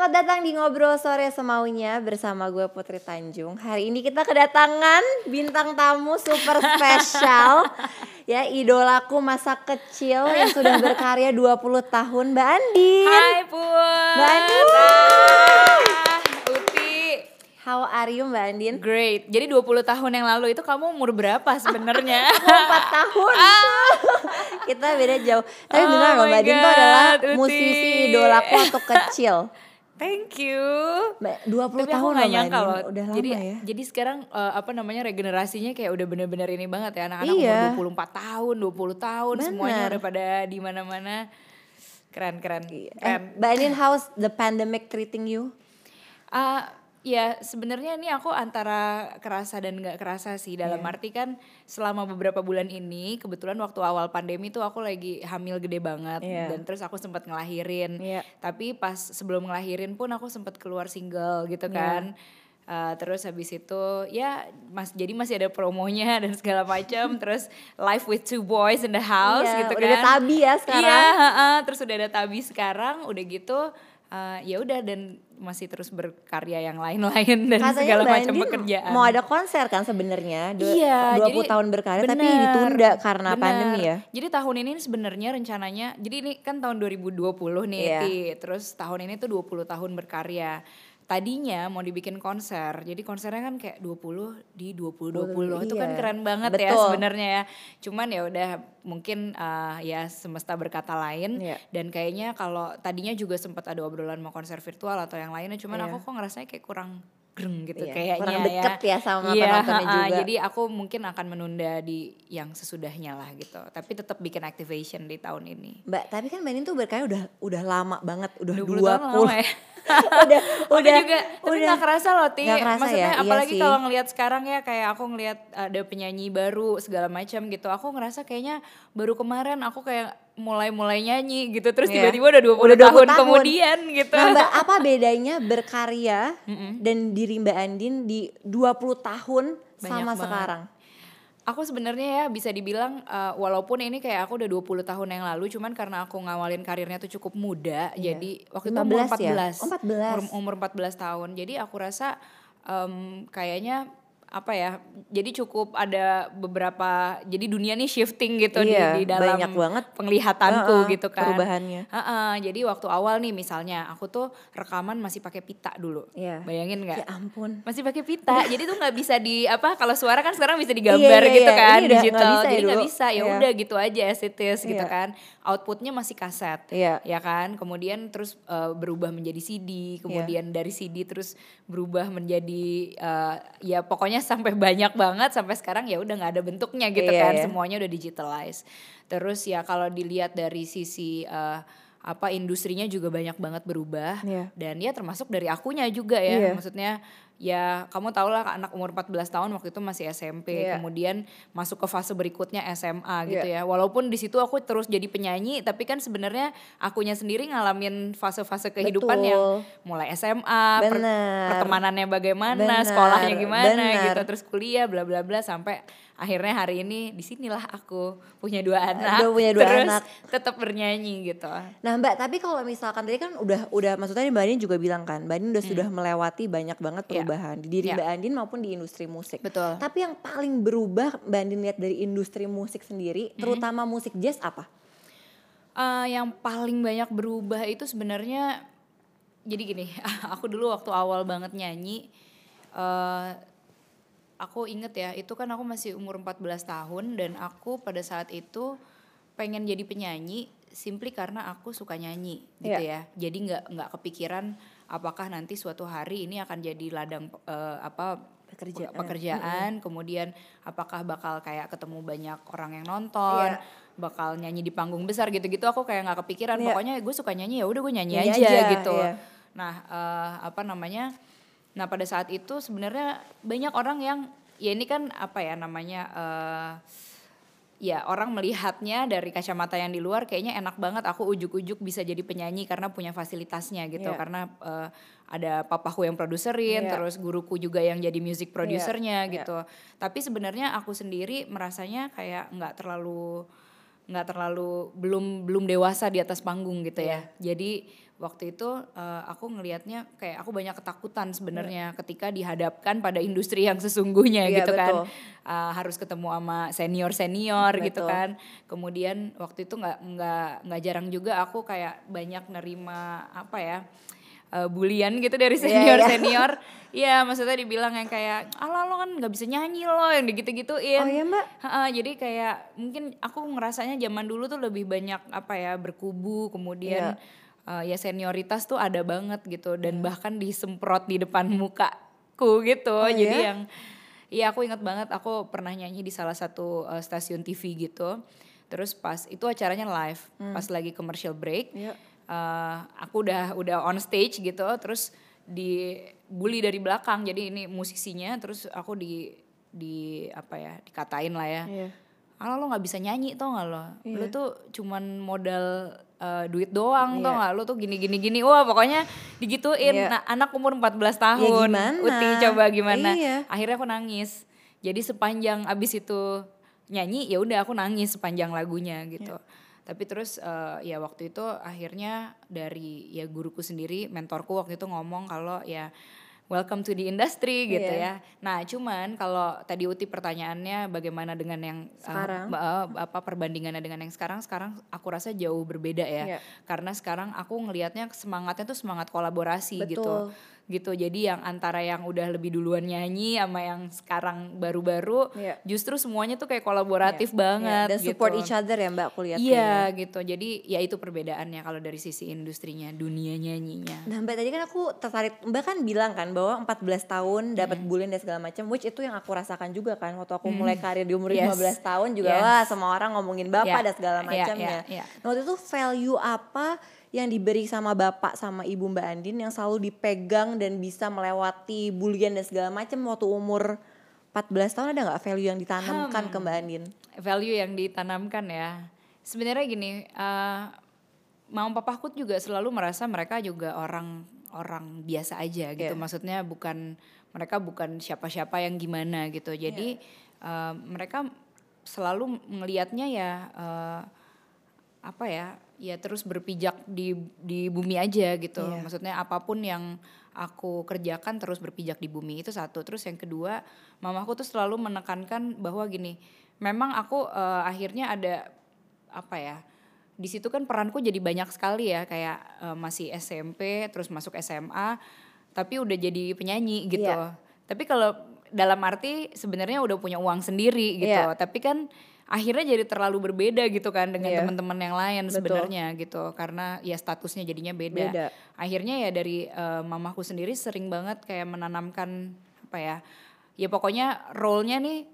Selamat datang di Ngobrol Sore Semaunya bersama gue Putri Tanjung. Hari ini kita kedatangan bintang tamu super spesial ya idolaku masa kecil yang sudah berkarya 20 tahun Mbak Andin. Hai Pun. Mbak Andin. Ah, Uti. How are you Mbak Andin? Great. Jadi 20 tahun yang lalu itu kamu umur berapa sebenarnya? 4 tahun. kita beda jauh. Tapi Oh benar loh my Mbak Andin tuh adalah Uti. musisi idolaku waktu kecil. Thank you. Mbak 20 Tapi tahun aku gak nyangka loh. Udah lama jadi, ya. Jadi sekarang eh, apa namanya regenerasinya kayak udah bener-bener ini banget ya anak-anak Iya. umur 24 tahun, 20 tahun semuanya Bener. udah pada di mana-mana. Keren keren. Eh, Keren. Mbak Andin how's the pandemic treating you? Ah, ya sebenarnya ini aku antara kerasa dan nggak kerasa sih dalam Iya. arti kan selama beberapa bulan ini kebetulan waktu awal pandemi tuh aku lagi hamil gede banget Iya. dan terus aku sempat ngelahirin Iya. tapi pas sebelum ngelahirin pun aku sempat keluar single gitu Iya. kan Ah, terus habis itu ya mas jadi masih ada promonya dan segala macam terus live with two boys in the house Iya, gitu udah ada kan tabi ya sekarang. Iya, heeh, terus udah ada tabi sekarang, udah gitu eh, ya udah dan masih terus berkarya yang lain-lain dan Katanya segala Mbak macam pekerjaan. Mau ada konser kan sebenarnya. Iya, 20 jadi- tahun berkarya tapi bener, ditunda karena bener. pandemi ya. Jadi tahun ini sebenarnya rencananya, jadi ini kan tahun 2020 nih, Iya. Ti. terus tahun ini tuh 20 tahun berkarya. Tadinya mau dibikin konser, jadi konsernya kan kayak 20 di 2020 itu kan keren banget ya Betul. sebenarnya ya. Cuman ya udah mungkin eh, ya semesta berkata lain Iya. dan kayaknya kalau tadinya juga sempat ada obrolan mau konser virtual atau yang lainnya, cuman Iya. aku kok ngerasanya kayak kurang greng gitu Iya, kayaknya kurang deket ya sama penontonnya ha-ha, juga. Jadi aku mungkin akan menunda di yang sesudahnya lah gitu. Tapi tetap bikin activation di tahun ini. Mbak, tapi kan Mbak tuh berkarya udah udah lama banget, udah 20 20. tahun lama ya. udah Udah, juga, tapi udah. gak kerasa loh Ti. Nggak kerasa Maksudnya ya, iya apalagi sih. kalau ngelihat sekarang ya kayak aku ngelihat ada penyanyi baru segala macam gitu. Aku ngerasa kayaknya baru kemarin aku kayak mulai-mulai nyanyi gitu. Terus Iya. tiba-tiba udah 20, Udah 20 tahun, tahun. kemudian gitu. Nah Mbak, apa bedanya berkarya dan diri Mbak Andin di 20 tahun sama banget. sekarang? Aku sebenarnya ya bisa dibilang uh, walaupun ini kayak aku udah 20 tahun yang lalu cuman karena aku ngawalin karirnya tuh cukup muda jadi waktu itu umur 15 ya? 14. Oh, 14. Umur, umur 14 tahun. Jadi aku rasa em, kayaknya apa ya jadi cukup ada beberapa jadi dunia nih shifting gitu Iya, di, di dalam banyak banget. penglihatanku Heeh, gitu kan perubahannya. Heeh, jadi waktu awal nih misalnya aku tuh rekaman masih pakai pita dulu Iya. bayangin nggak Ya ampun. masih pakai pita jadi tuh nggak bisa di apa kalau suara kan sekarang bisa digambar Iya, iya, gitu iya. kan Ini udah digital bisa ya jadi nggak dulu. bisa ya Iya. udah gitu aja as it is gitu Iya. kan outputnya masih kaset Iya. ya kan kemudian terus eh, berubah menjadi CD Iya. kemudian dari CD terus berubah menjadi eh, ya pokoknya sampai banyak banget sampai sekarang ya udah nggak ada bentuknya gitu Iya, kan iya. semuanya udah digitalize terus ya kalau dilihat dari sisi eh, apa industrinya juga banyak banget berubah Iya. dan ya termasuk dari akunya juga ya Iya. maksudnya ya kamu tau lah anak umur 14 tahun waktu itu masih SMP Iya. kemudian masuk ke fase berikutnya SMA gitu Iya. ya walaupun di situ aku terus jadi penyanyi tapi kan sebenarnya akunya sendiri ngalamin fase-fase kehidupan Betul. yang mulai SMA per- pertemanannya bagaimana Bener, sekolahnya gimana bener. gitu terus kuliah bla bla bla sampai akhirnya hari ini di sinilah aku punya dua anak Udah punya dua terus anak. tetap bernyanyi gitu Nah Mbak, tapi kalau misalkan tadi kan udah udah maksudnya Mbak Andin juga bilang kan, Mbak Andin udah sudah melewati banyak banget Hmm. Iya. perubahan di diri Iya. Mbak Andin maupun di industri musik. Betul. Tapi yang paling berubah Mbak Andin lihat dari industri musik sendiri, Hmm. terutama musik jazz apa? Eh, yang paling banyak berubah itu sebenarnya jadi gini, aku dulu waktu awal banget nyanyi, eh aku inget ya, itu kan aku masih umur 14 tahun dan aku pada saat itu pengen jadi penyanyi simply karena aku suka nyanyi gitu Iya. ya. Jadi nggak nggak kepikiran apakah nanti suatu hari ini akan jadi ladang eh, apa Pekerjaan. pekerjaan, kemudian apakah bakal kayak ketemu banyak orang yang nonton, Iya. bakal nyanyi di panggung besar gitu-gitu aku kayak nggak kepikiran. Iya. Pokoknya gue suka nyanyi ya udah gue nyanyi, Nyanyi aja, aja, gitu. iya. Nah, eh, apa namanya? Nah, pada saat itu sebenarnya banyak orang yang ya ini kan apa ya namanya eh ya orang melihatnya dari kacamata yang di luar kayaknya enak banget aku ujuk-ujuk bisa jadi penyanyi karena punya fasilitasnya gitu Iya. karena eh, ada papaku yang produserin Iya. terus guruku juga yang jadi music produsernya Iya. gitu tapi sebenarnya aku sendiri merasanya kayak nggak terlalu nggak terlalu belum belum dewasa di atas panggung gitu ya Iya. jadi waktu itu eh, aku ngelihatnya kayak aku banyak ketakutan sebenarnya ketika dihadapkan pada industri yang sesungguhnya Iya, gitu kan betul. Uh, harus ketemu sama senior senior gitu Betul. kan kemudian waktu itu nggak nggak nggak jarang juga aku kayak banyak nerima apa ya uh, bulian gitu dari Iya, senior iya. senior Iya maksudnya dibilang yang kayak ala lo kan nggak bisa nyanyi lo yang gitu gituin Oh iya, Mbak? jadi kayak mungkin aku ngerasanya zaman dulu tuh lebih banyak apa ya berkubu kemudian uh, ya senioritas tuh ada banget gitu dan bahkan disemprot di depan mukaku gitu Oh, jadi iya? yang Iya aku ingat banget aku pernah nyanyi di salah satu uh, stasiun TV gitu. Terus pas itu acaranya live, pas lagi commercial break, Iya. uh, aku udah udah on stage gitu, terus dibully dari belakang. Jadi ini musisinya, terus aku di di apa ya dikatain lah ya. Iya. Ala lo nggak bisa nyanyi tau gak lo? Lo Iya. tuh cuman modal uh, duit doang tau Iya. gak? Lo tuh gini gini gini. Wah pokoknya digituin. Iya. Nah anak umur 14 tahun. gimana? Uti coba gimana? Iya. Akhirnya aku nangis. Jadi sepanjang abis itu nyanyi ya udah aku nangis sepanjang lagunya gitu. Tapi terus eh, ya waktu itu akhirnya dari ya guruku sendiri, mentorku waktu itu ngomong kalau ya welcome to the industry gitu Iya. ya. Nah, cuman kalau tadi Uti pertanyaannya bagaimana dengan yang eh, Sekarang? eh, apa perbandingannya dengan yang sekarang? Sekarang aku rasa jauh berbeda ya. Iya. Karena sekarang aku ngelihatnya semangatnya tuh semangat kolaborasi gitu. Betul. Gitu. Jadi yang antara yang udah lebih duluan nyanyi sama yang sekarang baru-baru Iya. justru semuanya tuh kayak kolaboratif Iya. banget Dan support gitu. each other ya Mbak aku lihat Iya kayaknya. gitu. Jadi ya itu perbedaannya kalau dari sisi industrinya, dunia nyanyinya. Nah Mbak tadi kan aku tertarik, Mbak kan bilang kan bahwa 14 tahun dapat Hmm. bullying dan segala macam, which itu yang aku rasakan juga kan waktu aku mulai karir di umur Yes. 15 tahun juga Yes. wah semua orang ngomongin bapak Iya, dan segala iya, macamnya. iya, iya. Nah waktu itu value apa yang diberi sama bapak sama ibu Mbak Andin yang selalu dipegang dan bisa melewati bullying dan segala macam waktu umur 14 tahun ada nggak value yang ditanamkan ke Mbak Andin? value yang ditanamkan ya. Sebenarnya gini, eh mama papaku juga selalu merasa mereka juga orang orang biasa aja gitu. Iya. Maksudnya bukan mereka bukan siapa-siapa yang gimana gitu. Jadi Iya. eh, mereka selalu ngelihatnya ya eh, apa ya? Ya terus berpijak di di bumi aja gitu. Iya. Maksudnya apa pun yang aku kerjakan terus berpijak di bumi itu satu. Terus yang kedua, mamaku tuh selalu menekankan bahwa gini, memang aku eh, akhirnya ada apa ya? Di situ kan peranku jadi banyak sekali ya, kayak eh, masih SMP, terus masuk SMA, tapi udah jadi penyanyi gitu. Iya. Tapi kalau dalam arti sebenarnya udah punya uang sendiri gitu. Iya. Tapi kan akhirnya jadi terlalu berbeda gitu kan dengan Iya. teman-teman yang lain sebenarnya gitu. Karena ya statusnya jadinya beda. Beda. Akhirnya ya dari eh, mamaku sendiri sering banget kayak menanamkan apa ya? Ya pokoknya role-nya nih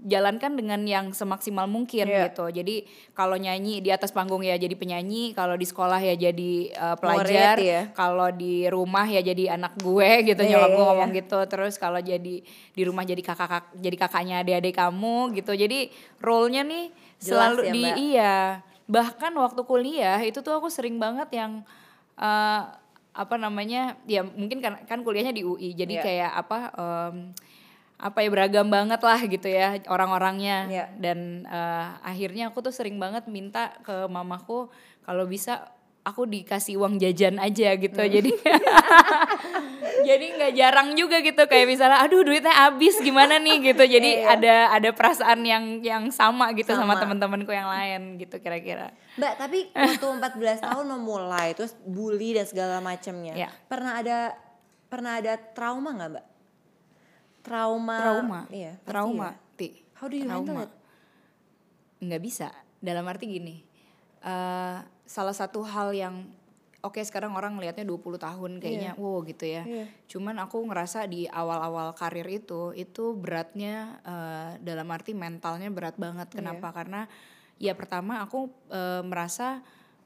jalankan dengan yang semaksimal mungkin Iya. gitu. Jadi kalau nyanyi di atas panggung ya jadi penyanyi, kalau di sekolah ya jadi eh, pelajar, ya. kalau di rumah ya jadi anak gue gitu Iya, nyokap gue iya. ngomong gitu. Terus kalau jadi di rumah jadi kakak jadi kakaknya adik-adik kamu gitu. Jadi role-nya nih Jelas selalu ya, di Mbak. iya. Bahkan waktu kuliah itu tuh aku sering banget yang eh, apa namanya? Ya mungkin kan kan kuliahnya di UI. Jadi Iya. kayak apa em, apa ya beragam banget lah gitu ya orang-orangnya Iya. dan eh, akhirnya aku tuh sering banget minta ke mamaku kalau bisa aku dikasih uang jajan aja gitu Hmm. jadi jadi nggak jarang juga gitu kayak misalnya aduh duitnya habis gimana nih gitu jadi Iya. ada ada perasaan yang yang sama gitu sama, Sama. teman-temanku yang lain gitu kira-kira Mbak, tapi waktu 14 tahun memulai terus bully dan segala macamnya. Iya. Pernah ada pernah ada trauma nggak, Mbak? Trauma. trauma Iya, trauma ya. ti How do you handle trauma it? nggak bisa dalam arti gini eh, salah satu hal yang oke sekarang orang ngelihatnya 20 tahun kayaknya wow gitu ya Iya. cuman aku ngerasa di awal-awal karir itu itu beratnya eh, dalam arti mentalnya berat banget Iya. kenapa karena ya pertama aku eh, merasa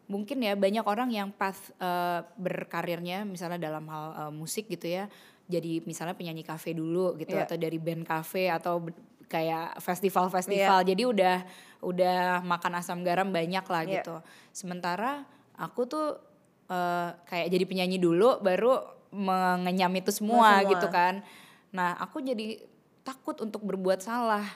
mungkin ya banyak orang yang path eh, berkarirnya misalnya dalam hal eh, musik gitu ya jadi misalnya penyanyi kafe dulu gitu Iya. atau dari band kafe atau kayak festival-festival. Jadi udah udah makan asam garam banyak lah Iya. gitu. Sementara aku tuh eh, kayak jadi penyanyi dulu baru mengenyam itu semua, semua. gitu kan. Nah, aku jadi takut untuk berbuat salah.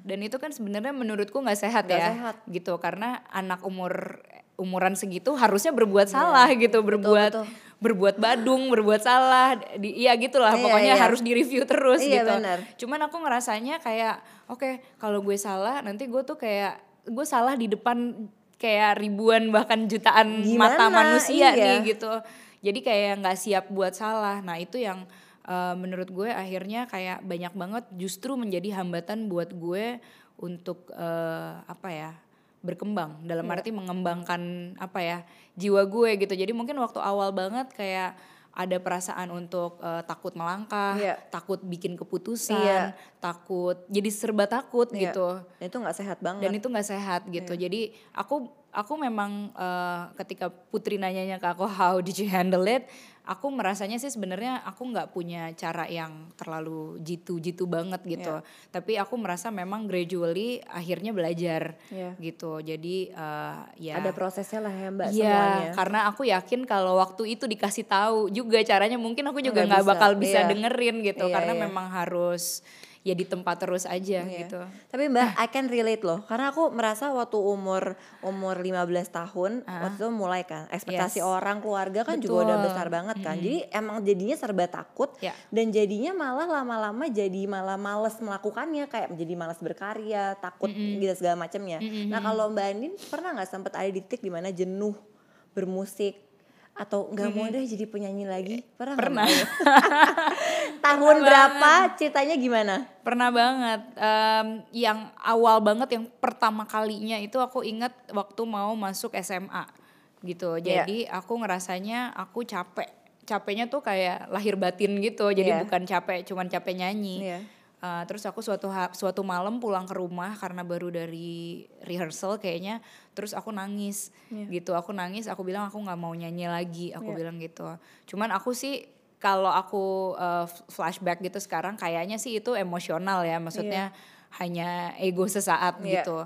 Dan itu kan sebenarnya menurutku nggak sehat Hmm. Nggak ya. sehat. Gitu karena anak umur umuran segitu harusnya berbuat salah gitu, berbuat Iya, betul. Berbuat badung, berbuat salah, di, iya gitulah Iya, pokoknya iya. harus direview terus Iya, gitu. benar. Cuman aku ngerasanya kayak oke kalau gue salah nanti gue tuh kayak gue salah di depan kayak ribuan bahkan jutaan mata Gimana? manusia Iya. nih gitu. Jadi kayak nggak siap buat salah. Nah itu yang eh, menurut gue akhirnya kayak banyak banget justru menjadi hambatan buat gue untuk eh, apa ya berkembang dalam Iya. arti mengembangkan apa ya jiwa gue gitu. Jadi mungkin waktu awal banget kayak ada perasaan untuk eh, takut melangkah, Iya. takut bikin keputusan, Iya. takut jadi serba takut Iya. gitu Dan itu nggak sehat banget. dan itu nggak sehat gitu jadi aku aku memang eh, ketika Putri nanyanya ke aku how did you handle it aku merasanya sih sebenarnya aku nggak punya cara yang terlalu jitu-jitu banget gitu tapi aku merasa memang gradually akhirnya belajar Iya. gitu jadi eh, ya Ada prosesnya lah ya mbak Iya, semuanya. karena aku yakin kalau waktu itu dikasih tahu juga caranya mungkin aku juga Nggak bakal bisa iya. dengerin gitu Iya, karena iya. memang harus ya di tempat terus aja Iya. gitu. Tapi Mbak, I can relate loh. Karena aku merasa waktu umur umur 15 tahun, waktu itu mulai kan ekspektasi. Yes. orang keluarga kan juga udah Betul. besar banget kan. Jadi emang jadinya serba takut Ya. dan jadinya malah lama-lama jadi malah males melakukannya kayak menjadi malas berkarya, takut gitu segala macamnya. Nah, kalau Mbak Andin pernah nggak sempet ada di titik di mana jenuh bermusik atau nggak mau deh jadi penyanyi lagi? Pernah Pernah. Tahun berapa? Ceritanya gimana? Pernah banget. Em, yang awal banget yang pertama kalinya itu aku inget waktu mau masuk SMA gitu. Iya. Jadi aku ngerasanya aku capek. Capeknya tuh kayak lahir batin gitu. Jadi Iya. bukan capek, cuman capek nyanyi. Iya. Uh, terus aku suatu ha- suatu malam pulang ke rumah karena baru dari rehearsal kayaknya terus aku nangis gitu aku nangis aku bilang aku nggak mau nyanyi lagi aku Iya. bilang gitu cuman aku sih kalau aku uh, flashback gitu sekarang kayaknya sih itu emosional ya. Maksudnya hanya ego sesaat Iya. gitu.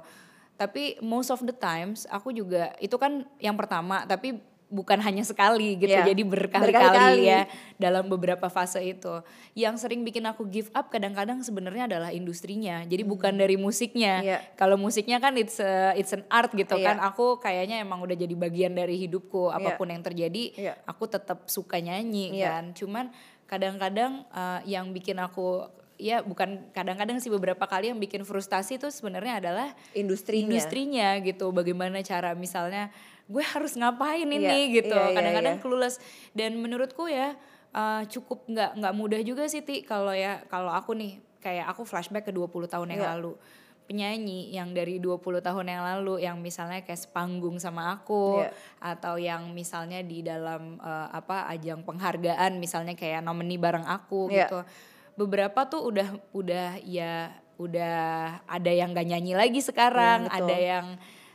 Tapi most of the times aku juga itu kan yang pertama tapi bukan hanya sekali gitu Iya. jadi Berkali-kali. ya dalam beberapa fase itu. Yang sering bikin aku give up kadang-kadang sebenarnya adalah industrinya. Jadi bukan dari musiknya. Hmm. Iya. Kalau musiknya kan it's a- it's an art gitu Iya. kan. Aku kayaknya emang udah jadi bagian dari hidupku apa pun yang terjadi, Iya. aku tetap suka nyanyi Iya. kan. Cuman kadang-kadang uh, yang bikin aku ya bukan kadang-kadang sih beberapa kali yang bikin frustasi itu sebenarnya adalah Industrinya. industrinya gitu bagaimana cara misalnya gue harus ngapain Iya, ini gitu iya, iya, kadang-kadang iya. clueless dan menurutku ya uh, cukup nggak nggak mudah juga sih ti kalau ya kalau aku nih kayak aku flashback ke 20 tahun yang Iya. lalu penyanyi yang dari 20 tahun yang lalu yang misalnya kayak sepanggung sama aku Iya. atau yang misalnya di dalam uh, apa ajang penghargaan misalnya kayak nomini bareng aku Iya. gitu beberapa tuh udah udah ya udah ada yang gak nyanyi lagi sekarang betul. ada yang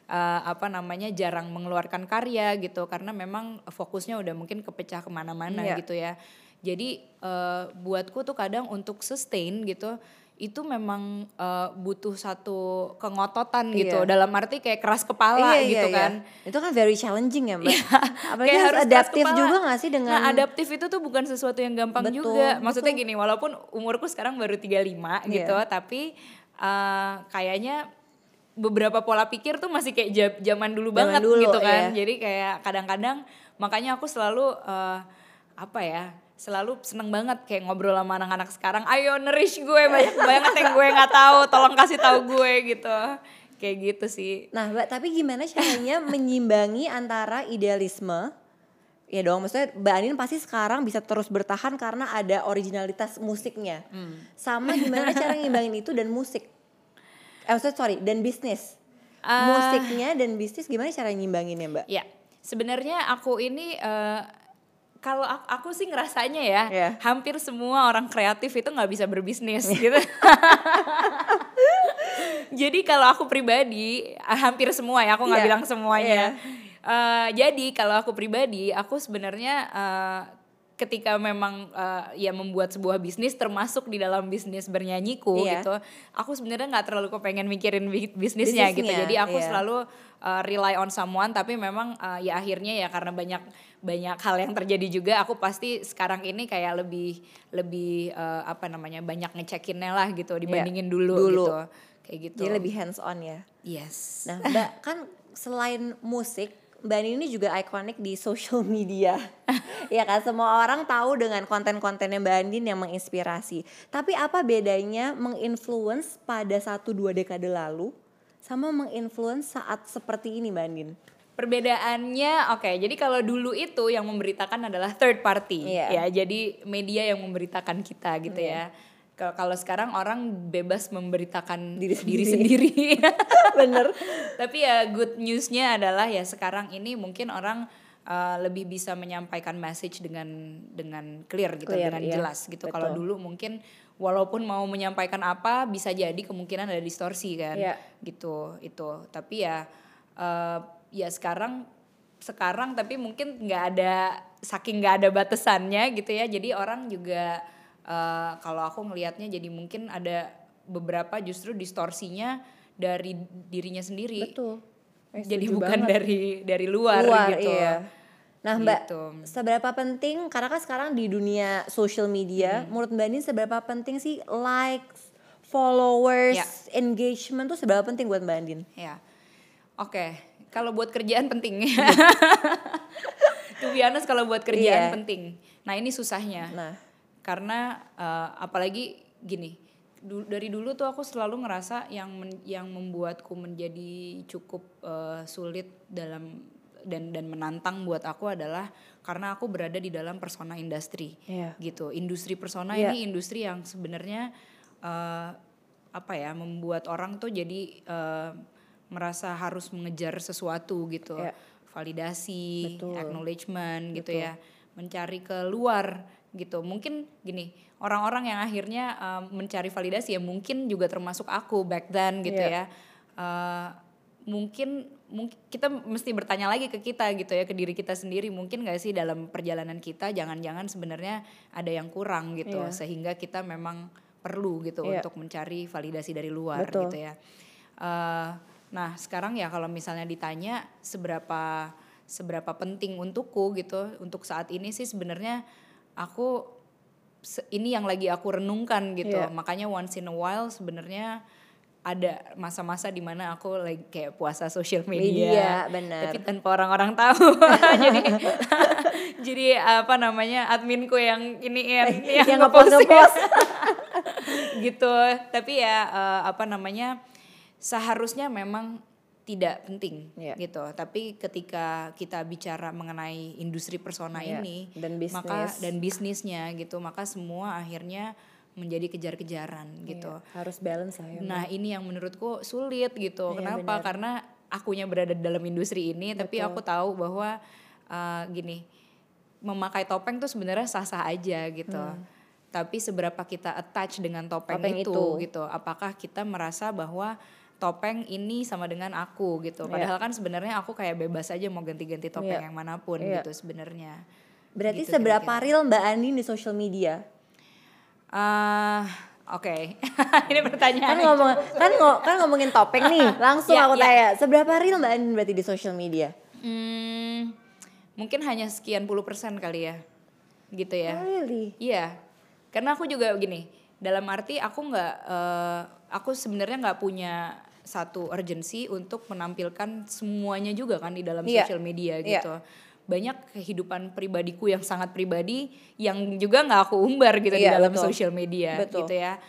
uh, apa namanya jarang mengeluarkan karya gitu karena memang fokusnya udah mungkin kepecah ke mana-mana Iya. gitu ya jadi uh, buatku tuh kadang untuk sustain gitu itu memang uh, butuh satu kengototan gitu Iya. dalam arti kayak keras kepala Iya, iya, gitu iya. kan Itu kan very challenging ya mbak. Apalagi Kayak harus adaptif juga gak sih dengan Nah, adaptif itu tuh bukan sesuatu yang gampang Betul, juga. Maksudnya betul. gini, walaupun umurku sekarang baru 35 Iya. gitu, tapi eh, kayaknya beberapa pola pikir tuh masih kayak zaman dulu Zaman banget dulu, gitu kan. iya. Jadi kayak kadang-kadang makanya aku selalu eh, apa ya? selalu seneng banget kayak ngobrol sama anak-anak sekarang ayo nourish gue banyak banget yang gue nggak tahu tolong kasih tahu gue gitu kayak gitu sih Nah mbak tapi gimana caranya menyimbangi antara idealisme Ya dong maksudnya Mbak Anin pasti sekarang bisa terus bertahan karena ada originalitas musiknya Hmm. Sama gimana cara ngimbangin itu dan musik Eh sorry dan bisnis Ah. Musiknya dan bisnis gimana cara nyimbanginnya mbak? Ya, sebenarnya aku ini eh, kalau aku, aku sih ngerasanya ya, Iya. hampir semua orang kreatif itu nggak bisa berbisnis gitu. jadi kalau aku pribadi, ah, hampir semua ya, aku nggak Iya. bilang semuanya. Eh, jadi kalau aku pribadi, aku sebenarnya eh, ketika memang uh, ya membuat sebuah bisnis termasuk di dalam bisnis bernyanyiku Iya. gitu aku sebenarnya nggak terlalu kepengen mikirin bi- bisnisnya, gitu Bisnisnya, jadi aku iya. selalu uh, rely on someone tapi memang uh, ya akhirnya ya karena banyak banyak hal yang terjadi juga aku pasti sekarang ini kayak lebih lebih uh, apa namanya banyak ngecekinnya lah gitu dibandingin dulu, Iya. Dulu. gitu kayak gitu Jadi lebih hands on ya. yes Nah, Mbak kan selain musik, Mbak Nini ini juga ikonik di social media. ya kan semua orang tahu dengan konten-kontennya Mbak Andin yang menginspirasi. Tapi apa bedanya menginfluence pada satu dua dekade lalu sama menginfluence saat seperti ini Mbak Andin? Perbedaannya, oke. jadi kalau dulu itu yang memberitakan adalah third party, Iya. ya. Jadi media yang memberitakan kita gitu ya. Kalau sekarang orang bebas memberitakan Diri diri, sendiri. Bener. Tapi ya good newsnya adalah ya sekarang ini mungkin orang uh, lebih bisa menyampaikan message dengan dengan clear gitu, Clear, dengan iya. jelas gitu. Kalau dulu mungkin walaupun mau menyampaikan apa bisa jadi kemungkinan ada distorsi kan, Iya. gitu itu. Tapi ya uh, ya sekarang sekarang tapi mungkin nggak ada saking nggak ada batasannya gitu ya. Jadi orang juga uh, kalau aku ngelihatnya jadi mungkin ada beberapa justru distorsinya dari dirinya sendiri. Betul. Eh, Jadi bukan banget. dari dari luar, luar gitu. iya. Nah Mbak, Gitu. seberapa penting karena kan sekarang di dunia social media, Hmm. menurut Mbak Andin seberapa penting sih likes, followers, Ya. engagement tuh seberapa penting buat Mbak Andin? Ya. Oke, kalau buat kerjaan penting. be honest kalau buat kerjaan Iya. penting. Nah, ini susahnya. Nah, Karena eh, apalagi gini, du- dari dulu tuh aku selalu ngerasa yang men- yang membuatku menjadi cukup eh, sulit dalam dan dan menantang buat aku adalah karena aku berada di dalam persona industri Iya. gitu. Industri persona Iya. ini industri yang sebenarnya eh, apa ya membuat orang tuh jadi eh, merasa harus mengejar sesuatu gitu. Iya. Validasi, Betul. acknowledgement gitu Betul. ya. Mencari keluar gitu. Mungkin gini, orang-orang yang akhirnya eh, mencari validasi ya mungkin juga termasuk aku back then gitu Iya. ya. Eh, mungkin mungkin kita mesti bertanya lagi ke kita gitu ya ke diri kita sendiri mungkin gak sih dalam perjalanan kita jangan-jangan sebenarnya ada yang kurang gitu Iya. sehingga kita memang perlu gitu Iya. untuk mencari validasi dari luar Betul. gitu ya. Eh, nah sekarang ya kalau misalnya ditanya seberapa seberapa penting untukku gitu untuk saat ini sih sebenarnya aku ini yang lagi aku renungkan gitu Iya. makanya once in a while sebenarnya ada masa-masa di mana aku lagi kayak puasa social media, Media, benar. tapi tanpa orang-orang tahu jadi jadi apa namanya adminku yang ini yang, yang, Yang ngepost- ngepost. gitu tapi ya eh, apa namanya seharusnya memang tidak penting Iya. gitu tapi ketika kita bicara mengenai industri persona Iya, ini dan maka bisnis. dan bisnisnya gitu maka semua akhirnya menjadi kejar-kejaran gitu Iya, harus balance lah ya. Nah ini yang menurutku sulit gitu. Iya, Kenapa? benar. Karena akunya berada dalam industri ini, tapi Betul. aku tahu bahwa uh, gini, memakai topeng tuh sebenarnya sah-sah aja gitu. Tapi seberapa kita attach dengan topeng, Hmm. Topeng itu, itu. gitu? Apakah kita merasa bahwa topeng ini sama dengan aku gitu? Iya. Padahal kan sebenarnya aku kayak bebas aja mau ganti-ganti topeng Iya. yang mana pun Iya. gitu sebenarnya. Berarti gitu seberapa kira-kira. real Mbak Andin di social media? Ah, oke. ini pertanyaan. Kan ngomong kan ngo- kan ngomongin topeng nih, langsung Iya, aku iya. tanya, seberapa real Mbak Andin berarti di social media? Hmm, mungkin hanya sekian puluh persen kali ya, gitu ya. Oh, really? Iya, karena aku juga gini, dalam arti aku nggak, eh, aku sebenarnya nggak punya satu urgensi untuk menampilkan semuanya juga kan di dalam Iya. sosial media Iya. gitu. Banyak kehidupan pribadiku yang sangat pribadi yang juga nggak aku umbar gitu di Iya, dalam sosial media Betul. gitu ya.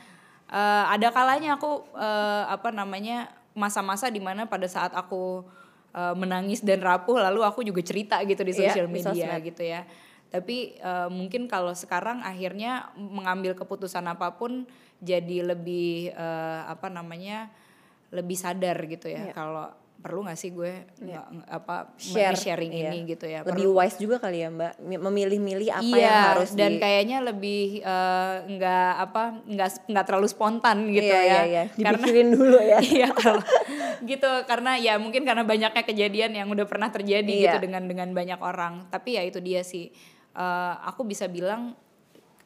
Eh, ada kalanya aku eh, apa namanya masa-masa di mana pada saat aku eh, menangis dan rapuh lalu aku juga cerita gitu di Iya, sosial di media sosmed. gitu ya. Tapi eh, mungkin kalau sekarang akhirnya mengambil keputusan apa pun jadi lebih eh, apa namanya lebih sadar gitu ya. Iya. Kalau perlu nggak sih gue nggak nggak apa Share, sharing iya. ini gitu ya. Lebih wise juga kali ya Mbak, Mi- memilih-milih apa iya, yang harus dan di kayaknya lebih eh, nggak apa nggak nggak terlalu spontan gitu Iya, ya. iya, iya. Karena Dipikirin dulu ya. iya kalau gitu karena ya mungkin karena banyaknya kejadian yang udah pernah terjadi Iya. gitu dengan dengan banyak orang. Tapi ya itu dia sih eh, aku bisa bilang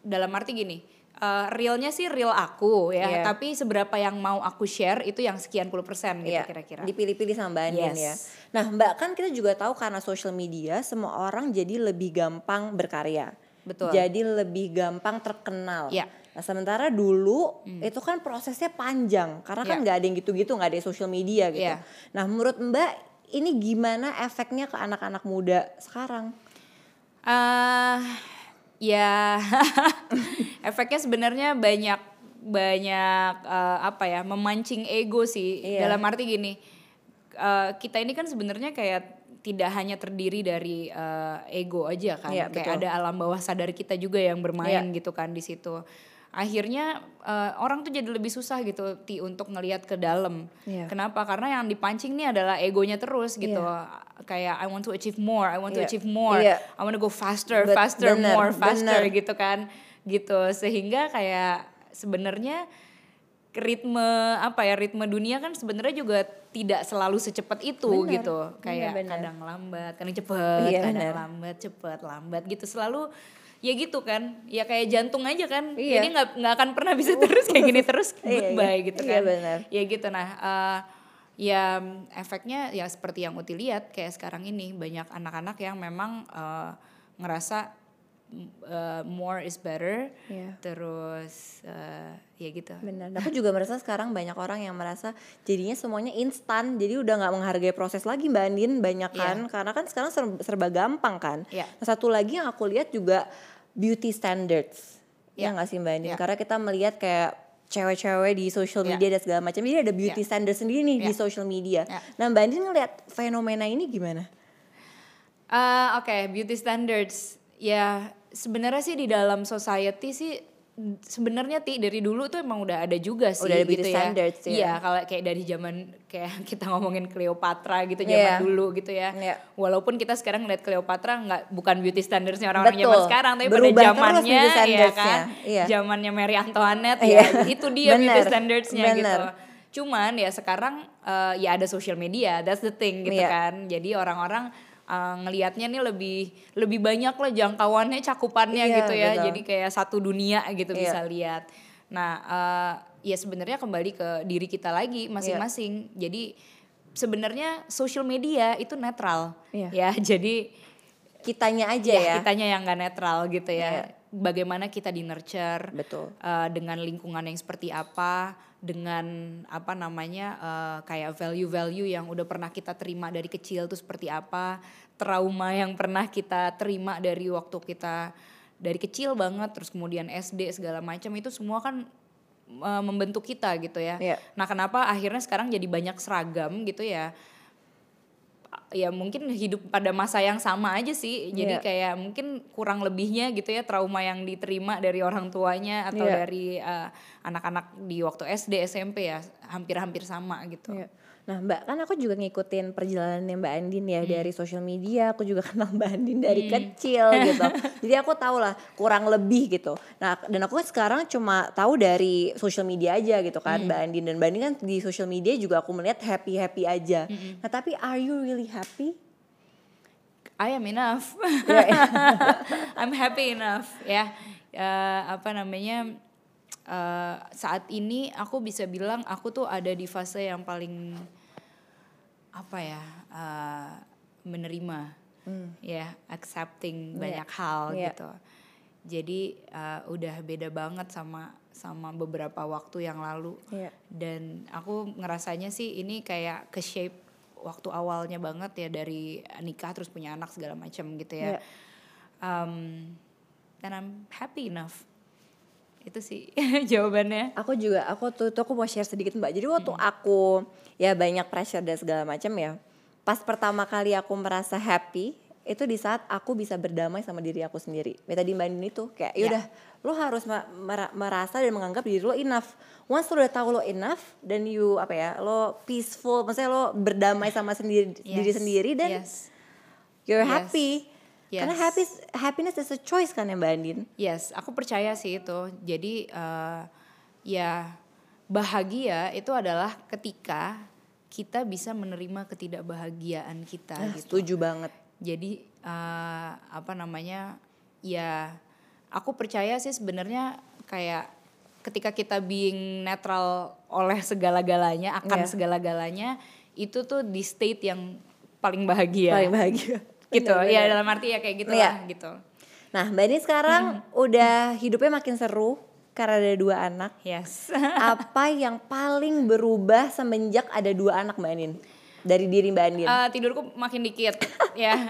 dalam arti gini eh, realnya sih real aku ya Iya. tapi seberapa yang mau aku share itu yang sekian puluh persen gitu Iya, kira-kira Dipilih-pilih sama Mbak Andin Yes. ya. Nah Mbak kan kita juga tahu karena social media semua orang jadi lebih gampang berkarya. Betul. Jadi lebih gampang terkenal. Iya. Nah sementara dulu itu kan prosesnya panjang karena kan Iya. nggak ada yang gitu-gitu nggak ada social media gitu. Iya. Nah menurut Mbak ini gimana efeknya ke anak-anak muda sekarang? Ah, ya efeknya sebenarnya banyak banyak eh, apa ya memancing ego sih Iya. dalam arti gini eh, kita ini kan sebenarnya kayak tidak hanya terdiri dari eh, ego aja kan Iya, kayak betul. ada alam bawah sadar kita juga yang bermain Iya. gitu kan di situ akhirnya eh, orang tuh jadi lebih susah gitu ti untuk ngelihat ke dalam Iya. kenapa karena yang dipancing nih adalah egonya terus gitu kayak I want to achieve more I want to Iya. achieve more Iya. I wanna go faster, Bet- faster, bener, more, faster bener. gitu kan, gitu sehingga kayak sebenarnya ritme apa ya ritme dunia kan sebenarnya juga tidak selalu secepat itu Bener, gitu, kayak bener. kadang lambat, kadang cepet, Iya, kadang bener. lambat, cepet, lambat gitu selalu ya gitu kan, ya kayak jantung aja kan, Iya. jadi nggak nggak akan pernah bisa terus kayak gini terus Iya, goodbye iya. gitu Iya, kan, bener. ya gitu nah. eh, ya efeknya ya seperti yang Uti lihat kayak sekarang ini banyak anak-anak yang memang eh, ngerasa eh, more is better Iya. terus eh, ya gitu Benar. Aku juga merasa sekarang banyak orang yang merasa jadinya semuanya instan, jadi udah nggak menghargai proses lagi Mbak Andin banyak kan, karena kan sekarang serba, serba gampang kan. Iya. Nah, satu lagi yang aku lihat juga beauty standards, ya Iya. nggak sih Mbak Andin? Iya. Karena kita melihat kayak cewek-cewek di social Iya. media dan segala macam, jadi ada beauty Iya. standard sendiri nih di Iya. social media. Iya. Nah Mbak Andin ngeliat fenomena ini gimana? Eh, Oke, beauty standards. Ya, sebenarnya sih di dalam society sih sebenarnya ti dari dulu tuh emang udah ada juga sih Udah ada beauty gitu ya. standards ya. Iya, kalau kayak dari zaman kayak kita ngomongin Cleopatra gitu Iya. zaman dulu gitu ya. Iya. Walaupun kita sekarang ngeliat Cleopatra nggak bukan beauty standardsnya orang-orang zaman sekarang, tapi Berubah pada zamannya beauty ya standards-nya. kan. Iya. Zamannya Mary Antoinette Iya. ya, itu dia beauty Bener, standardsnya bener. gitu. Cuman ya sekarang eh, ya ada social media, that's the thing gitu Iya. kan. Jadi orang-orang eh, ngelihatnya nih lebih lebih banyak lah jangkauannya, cakupannya Iya, gitu ya. betul. Jadi kayak satu dunia gitu Iya. bisa lihat. Nah, eh, ya sebenarnya kembali ke diri kita lagi masing-masing. Iya. Jadi sebenarnya social media itu netral Iya. ya. Jadi Kitanya aja ya. kitanya yang nggak netral gitu ya. Bagaimana kita di nurture Betul. eh, dengan lingkungan yang seperti apa, dengan apa namanya eh, kayak value-value yang udah pernah kita terima dari kecil tuh seperti apa, trauma yang pernah kita terima dari waktu kita dari kecil banget, terus kemudian SD segala macam itu semua kan eh, membentuk kita gitu ya. Iya. Nah kenapa akhirnya sekarang jadi banyak seragam gitu ya? Ya mungkin hidup pada masa yang sama aja sih. Jadi Iya. kayak mungkin kurang lebihnya gitu ya trauma yang diterima dari orang tuanya atau Iya. dari eh, anak-anak di waktu SD, SMP ya hampir-hampir sama gitu. Iya. Nah Mbak kan aku juga ngikutin perjalanannya Mbak Andin ya dari sosial media aku juga kenal Mbak Andin dari kecil gitu. Jadi aku tahu lah kurang lebih gitu. Nah dan aku kan sekarang cuma tahu dari sosial media aja gitu kan Mbak Andin. Dan Mbak Andin kan di sosial media juga aku melihat happy happy aja nah tapi are you really happy? I am enough. Iya, I'm happy enough ya. Eh, apa namanya? Eh, saat ini aku bisa bilang aku tuh ada di fase yang paling apa ya? eh, menerima. Ya, accepting banyak hal Iya. gitu. Jadi eh, udah beda banget sama sama beberapa waktu yang lalu. Iya. Dan aku ngerasanya sih ini kayak ke shape waktu awalnya banget ya dari nikah terus punya anak segala macam gitu Iya. ya. Um, dan I'm happy enough. Itu sih jawabannya. aku juga aku tuh, tuh aku mau share sedikit mbak jadi waktu aku ya banyak pressure dan segala macam ya pas pertama kali aku merasa happy itu di saat aku bisa berdamai sama diri aku sendiri ya tadi mbak Nini tuh kayak Ya. yaudah lo harus merasa dan menganggap diri lo enough once lo udah tahu lo enough dan you apa ya lo peaceful maksudnya lo berdamai sama sendiri diri Yes. sendiri dan yes. you're Yes. happy karena Yes. happy happiness is a choice kan ya mbak Andin Yes, aku percaya sih itu. Jadi eh, ya bahagia itu adalah ketika kita bisa menerima ketidakbahagiaan kita Ah, gitu. setuju banget Jadi eh, apa namanya ya aku percaya sih sebenarnya kayak ketika kita being netral oleh segala-galanya akan Iya. segala-galanya itu tuh di state yang paling bahagia Paling bahagia. Gitu ya dalam arti ya kayak gitu Iya. lah gitu Nah, Mbak Nin sekarang udah hidupnya makin seru karena ada dua anak. yes Apa yang paling berubah semenjak ada dua anak Mbak Nin? Dari diri Mbak Nin. Eh, tidurku makin dikit ya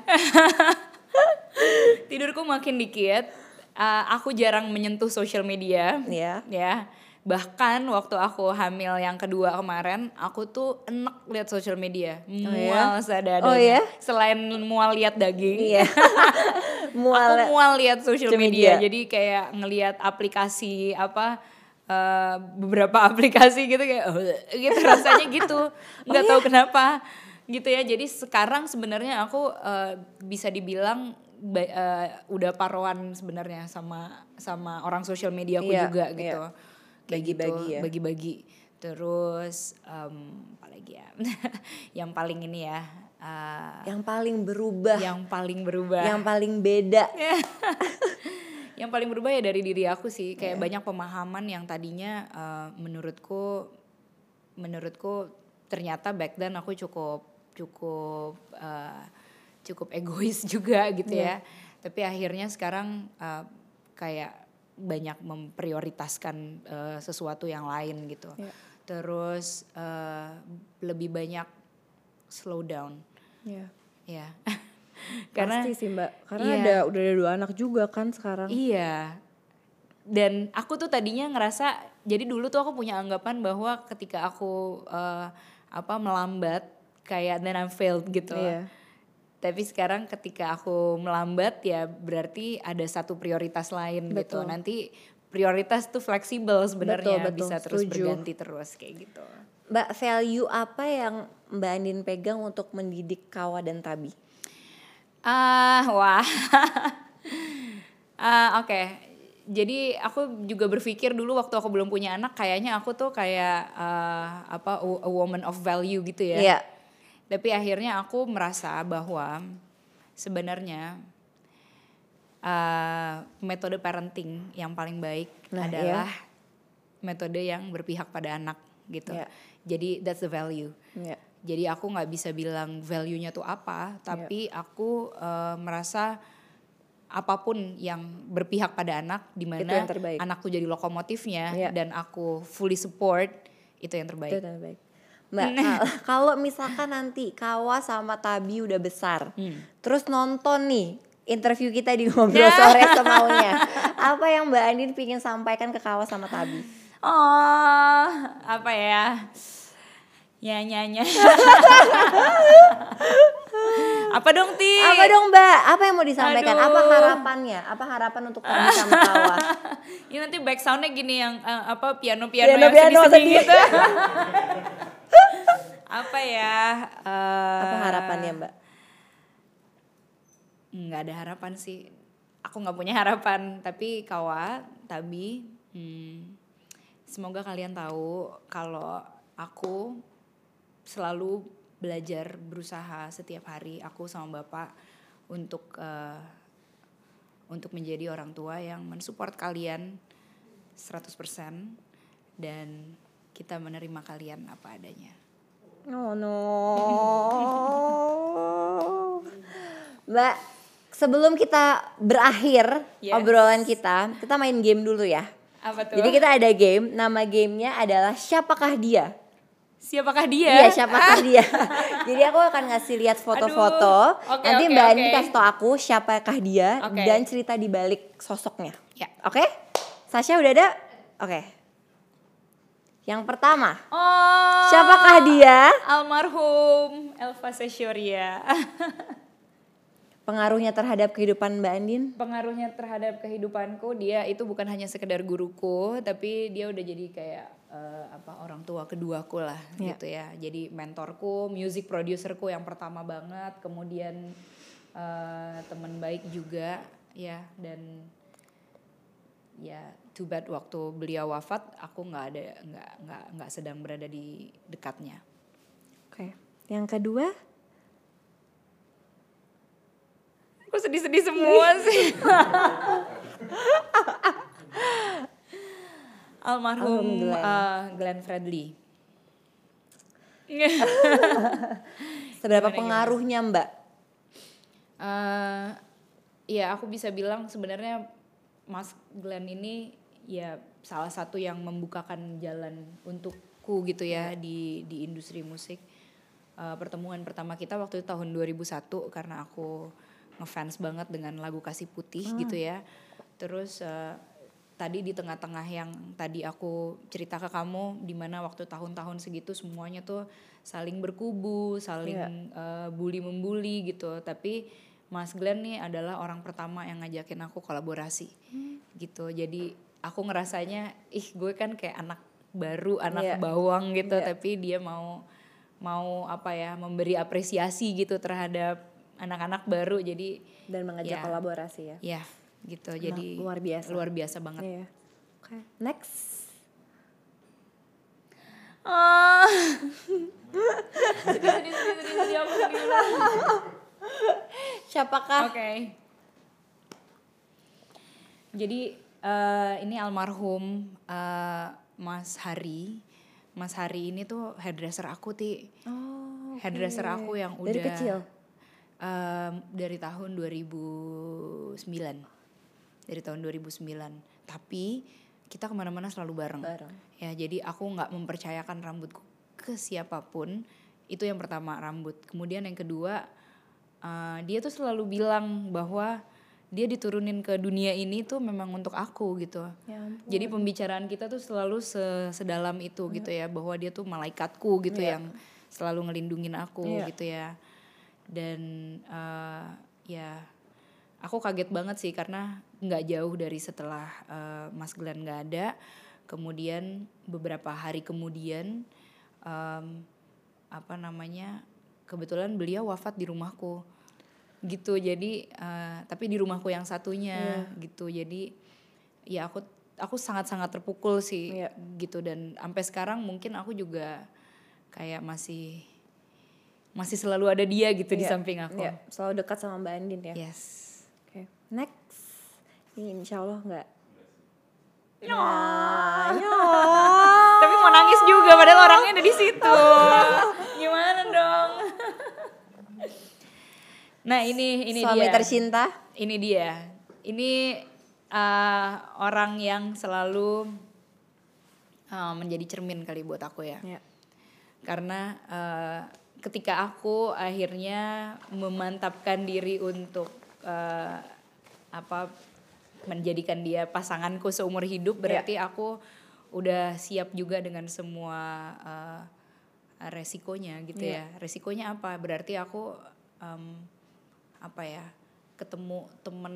tidurku makin dikit Eh, aku jarang menyentuh social media Iya. ya bahkan waktu aku hamil yang kedua kemarin aku tuh enek lihat social media ya? mual Oh ya? selain mual lihat daging Iya. aku Mual. mual lihat social Social media. media. jadi kayak ngelihat aplikasi apa eh, beberapa aplikasi gitu kayak "Ugh," gitu rasanya gitu nggak tahu kenapa gitu ya jadi sekarang sebenarnya aku eh, bisa dibilang eh, udah paroan sebenarnya sama sama orang sosial media aku Iya, juga iya. gitu Kayak Bagi-bagi gitu, ya. bagi-bagi. Terus em, apa lagi ya? Yang paling ini ya eh, Yang paling berubah, yang, yang paling berubah. Paling beda. yang paling berubah ya dari diri aku sih. Kayak banyak pemahaman yang tadinya eh, menurutku menurutku ternyata back then aku cukup cukup eh, cukup egois juga gitu ya. Tapi akhirnya sekarang eh, kayak banyak memprioritaskan eh, sesuatu yang lain gitu Iya. terus eh, lebih banyak slow down Iya. ya karena Pasti sih Mbak, karena Iya. ada udah ada dua anak juga kan sekarang. Iya. Dan aku tuh tadinya ngerasa jadi dulu tuh aku punya anggapan bahwa ketika aku eh, apa melambat kayak then I'm failed gitu. Iya. Tapi sekarang ketika aku melambat ya berarti ada satu prioritas lain gitu. Betul. Nanti prioritas tuh fleksibel sebenarnya Betul, betul. bisa terus Setuju. berganti terus kayak gitu. Mbak, value apa yang Mbak Andin pegang untuk mendidik Kawa dan Tabi? Ah, wah. Ah, oke. Jadi aku juga berpikir dulu waktu aku belum punya anak kayaknya aku tuh kayak ah, apa a woman of value gitu ya. Iya. Tapi akhirnya aku merasa bahwa sebenarnya ah, metode parenting yang paling baik Nah, adalah metode yang berpihak pada anak gitu. Iya. Jadi that's the value. Iya. Jadi aku nggak bisa bilang value-nya tuh apa, tapi aku eh, merasa apa pun yang berpihak pada anak, di mana terbaik. anakku jadi lokomotifnya Iya. dan aku fully support, itu yang terbaik. Itu yang baik. Mbak, kal- kalau misalkan nanti Kawa sama Tabi udah besar, terus nonton nih interview kita di ngobrol sore semaunya, apa yang Mbak Andin pingin sampaikan ke Kawa sama Tabi? Oh, apa ya? Ya nyanyi. apa dong Ti? Apa dong Mbak? Apa yang mau disampaikan? Apa Aduh. harapannya? Apa harapan untuk Tabi sama Kawa? Ini nanti back soundnya gini yang eh, apa piano piano, Piano- yang piano sedih-sedih sedih. gitu. Apa ya? eh, Apa harapannya Mbak? nggak ada harapan sih aku nggak punya harapan tapi kawa tabi hmm, semoga kalian tahu kalau aku selalu belajar berusaha setiap hari aku sama bapak untuk eh, untuk menjadi orang tua yang mensupport kalian 100% dan kita menerima kalian apa adanya Oh no. Mbak, sebelum kita berakhir Yes. obrolan kita, kita main game dulu ya. apa tuh Jadi kita ada game, nama gamenya adalah siapakah dia? siapakah dia Iya, siapakah dia? Jadi aku akan ngasih lihat foto-foto. Oke, Nanti oke, Mbak oke. Andi kasih tau aku siapakah dia Oke. dan cerita di balik sosoknya. ya Oke? Sasha udah ada? Oke. Yang pertama, oh siapakah dia? almarhum Elva Sesyoria Pengaruhnya terhadap kehidupan Mbak Andin? pengaruhnya terhadap kehidupanku dia itu bukan hanya sekedar guruku tapi dia udah jadi kayak eh, apa orang tua keduaku lah Iya. gitu ya jadi mentorku music producerku yang pertama banget kemudian eh, teman baik juga ya dan ya too bad waktu beliau wafat aku nggak ada nggak nggak nggak sedang berada di dekatnya Oke. Yang kedua? aku sedih-sedih semua sih? Almarhum Glenn. eh, Glenn Fredly. Seberapa Gimana, pengaruhnya Mbak? eh ya aku bisa bilang sebenarnya Mas Glenn ini ya salah satu yang membukakan jalan untukku gitu ya di di industri musik. Eh, pertemuan pertama kita waktu itu tahun 2001 karena aku ngefans banget dengan lagu Kasih Putih gitu ya. Terus eh, tadi di tengah-tengah yang tadi aku cerita ke kamu di mana waktu tahun-tahun segitu semuanya tuh saling berkubu, saling eh, bully membuli gitu. Tapi Mas Glenn nih adalah orang pertama yang ngajakin aku kolaborasi gitu. Jadi aku ngerasanya ih gue kan kayak anak baru, anak Iya. bawang gitu, Iya. tapi dia mau mau apa ya memberi apresiasi gitu terhadap anak-anak baru. Jadi Dan mengajak Ya. kolaborasi ya. ya gitu. Jadi luar biasa. Luar biasa banget. Iya. Oke. Next. Ah. Siapakah? Oke. Jadi eh, ini almarhum eh, Mas Hari. Mas Hari ini tuh hairdresser aku ti. Oh. Hairdresser aku yang udah Dari kecil. em, dari tahun 2009. Dari tahun 2009. Tapi kita ke mana-mana selalu bareng. Bareng. Ya jadi aku nggak mempercayakan rambutku ke siapa pun. Itu yang pertama rambut. Kemudian yang kedua eh, dia tuh selalu bilang bahwa dia diturunin ke dunia ini tuh memang untuk aku gitu. Ya ampun. Jadi pembicaraan kita tuh selalu se- sedalam itu gitu ya bahwa dia tuh malaikatku gitu Iya. yang selalu ngelindungin aku Iya. gitu ya. Dan eh, ya aku kaget banget sih karena nggak jauh dari setelah eh, Mas Glenn nggak ada, kemudian beberapa hari kemudian em, apa namanya kebetulan beliau wafat di rumahku gitu jadi eh, tapi di rumahku yang satunya gitu jadi ya aku aku sangat sangat terpukul sih Iya. gitu dan sampai sekarang mungkin aku juga kayak masih masih selalu ada dia gitu di Iya, samping aku Iya, selalu dekat sama Mbak Andin ya. yes Oke. Next. Ini insya Allah nggak. Nah, ya. tapi mau nangis juga padahal orangnya ada di situ gimana dong nah ini ini Suami dia. tercinta. ini dia. Ini eh, orang yang selalu eh, menjadi cermin kali buat aku ya. Ya. karena eh, ketika aku akhirnya memantapkan diri untuk eh, apa menjadikan dia pasanganku seumur hidup berarti aku udah siap juga dengan semua eh, resikonya gitu ya. Resikonya apa? Berarti aku em, apa ya ketemu temen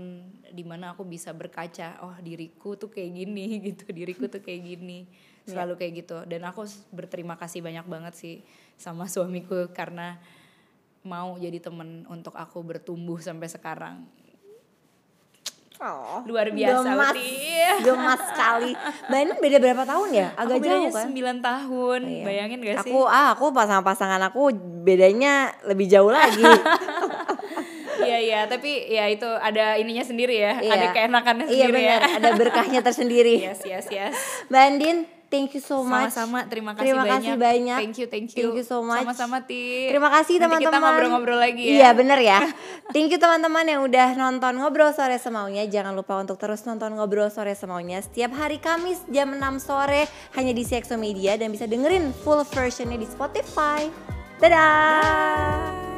di mana aku bisa berkaca oh diriku tuh kayak gini gitu diriku tuh kayak gini selalu kayak gitu dan aku berterima kasih banyak banget sih sama suamiku karena mau jadi temen untuk aku bertumbuh sampai sekarang Oh, luar biasa gemas, gemas sekali. Mbak beda berapa tahun ya? Agak aku jauh kan? 9 tahun Iya. bayangin gak sih Aku ah aku pasangan-pasangan aku bedanya lebih jauh lagi. Iya iya tapi ya itu ada ininya sendiri ya Iya. ada keenakannya Iya sendiri benar, ya ada berkahnya tersendiri. yes yes yes Mbak Andin, thank you so much. Sama-sama, terima kasih Terima banyak. kasih banyak. Thank you, thank you. Thank you so much. Sama-sama, Ti. Terima kasih teman-teman. kita ngobrol-ngobrol lagi ya. Iya bener ya. Thank you teman-teman yang udah nonton Ngobrol Sore Semaunya. Jangan lupa untuk terus nonton Ngobrol Sore Semaunya setiap hari Kamis jam 6 sore hanya di CXO Media dan bisa dengerin full versionnya di Spotify. Dadah.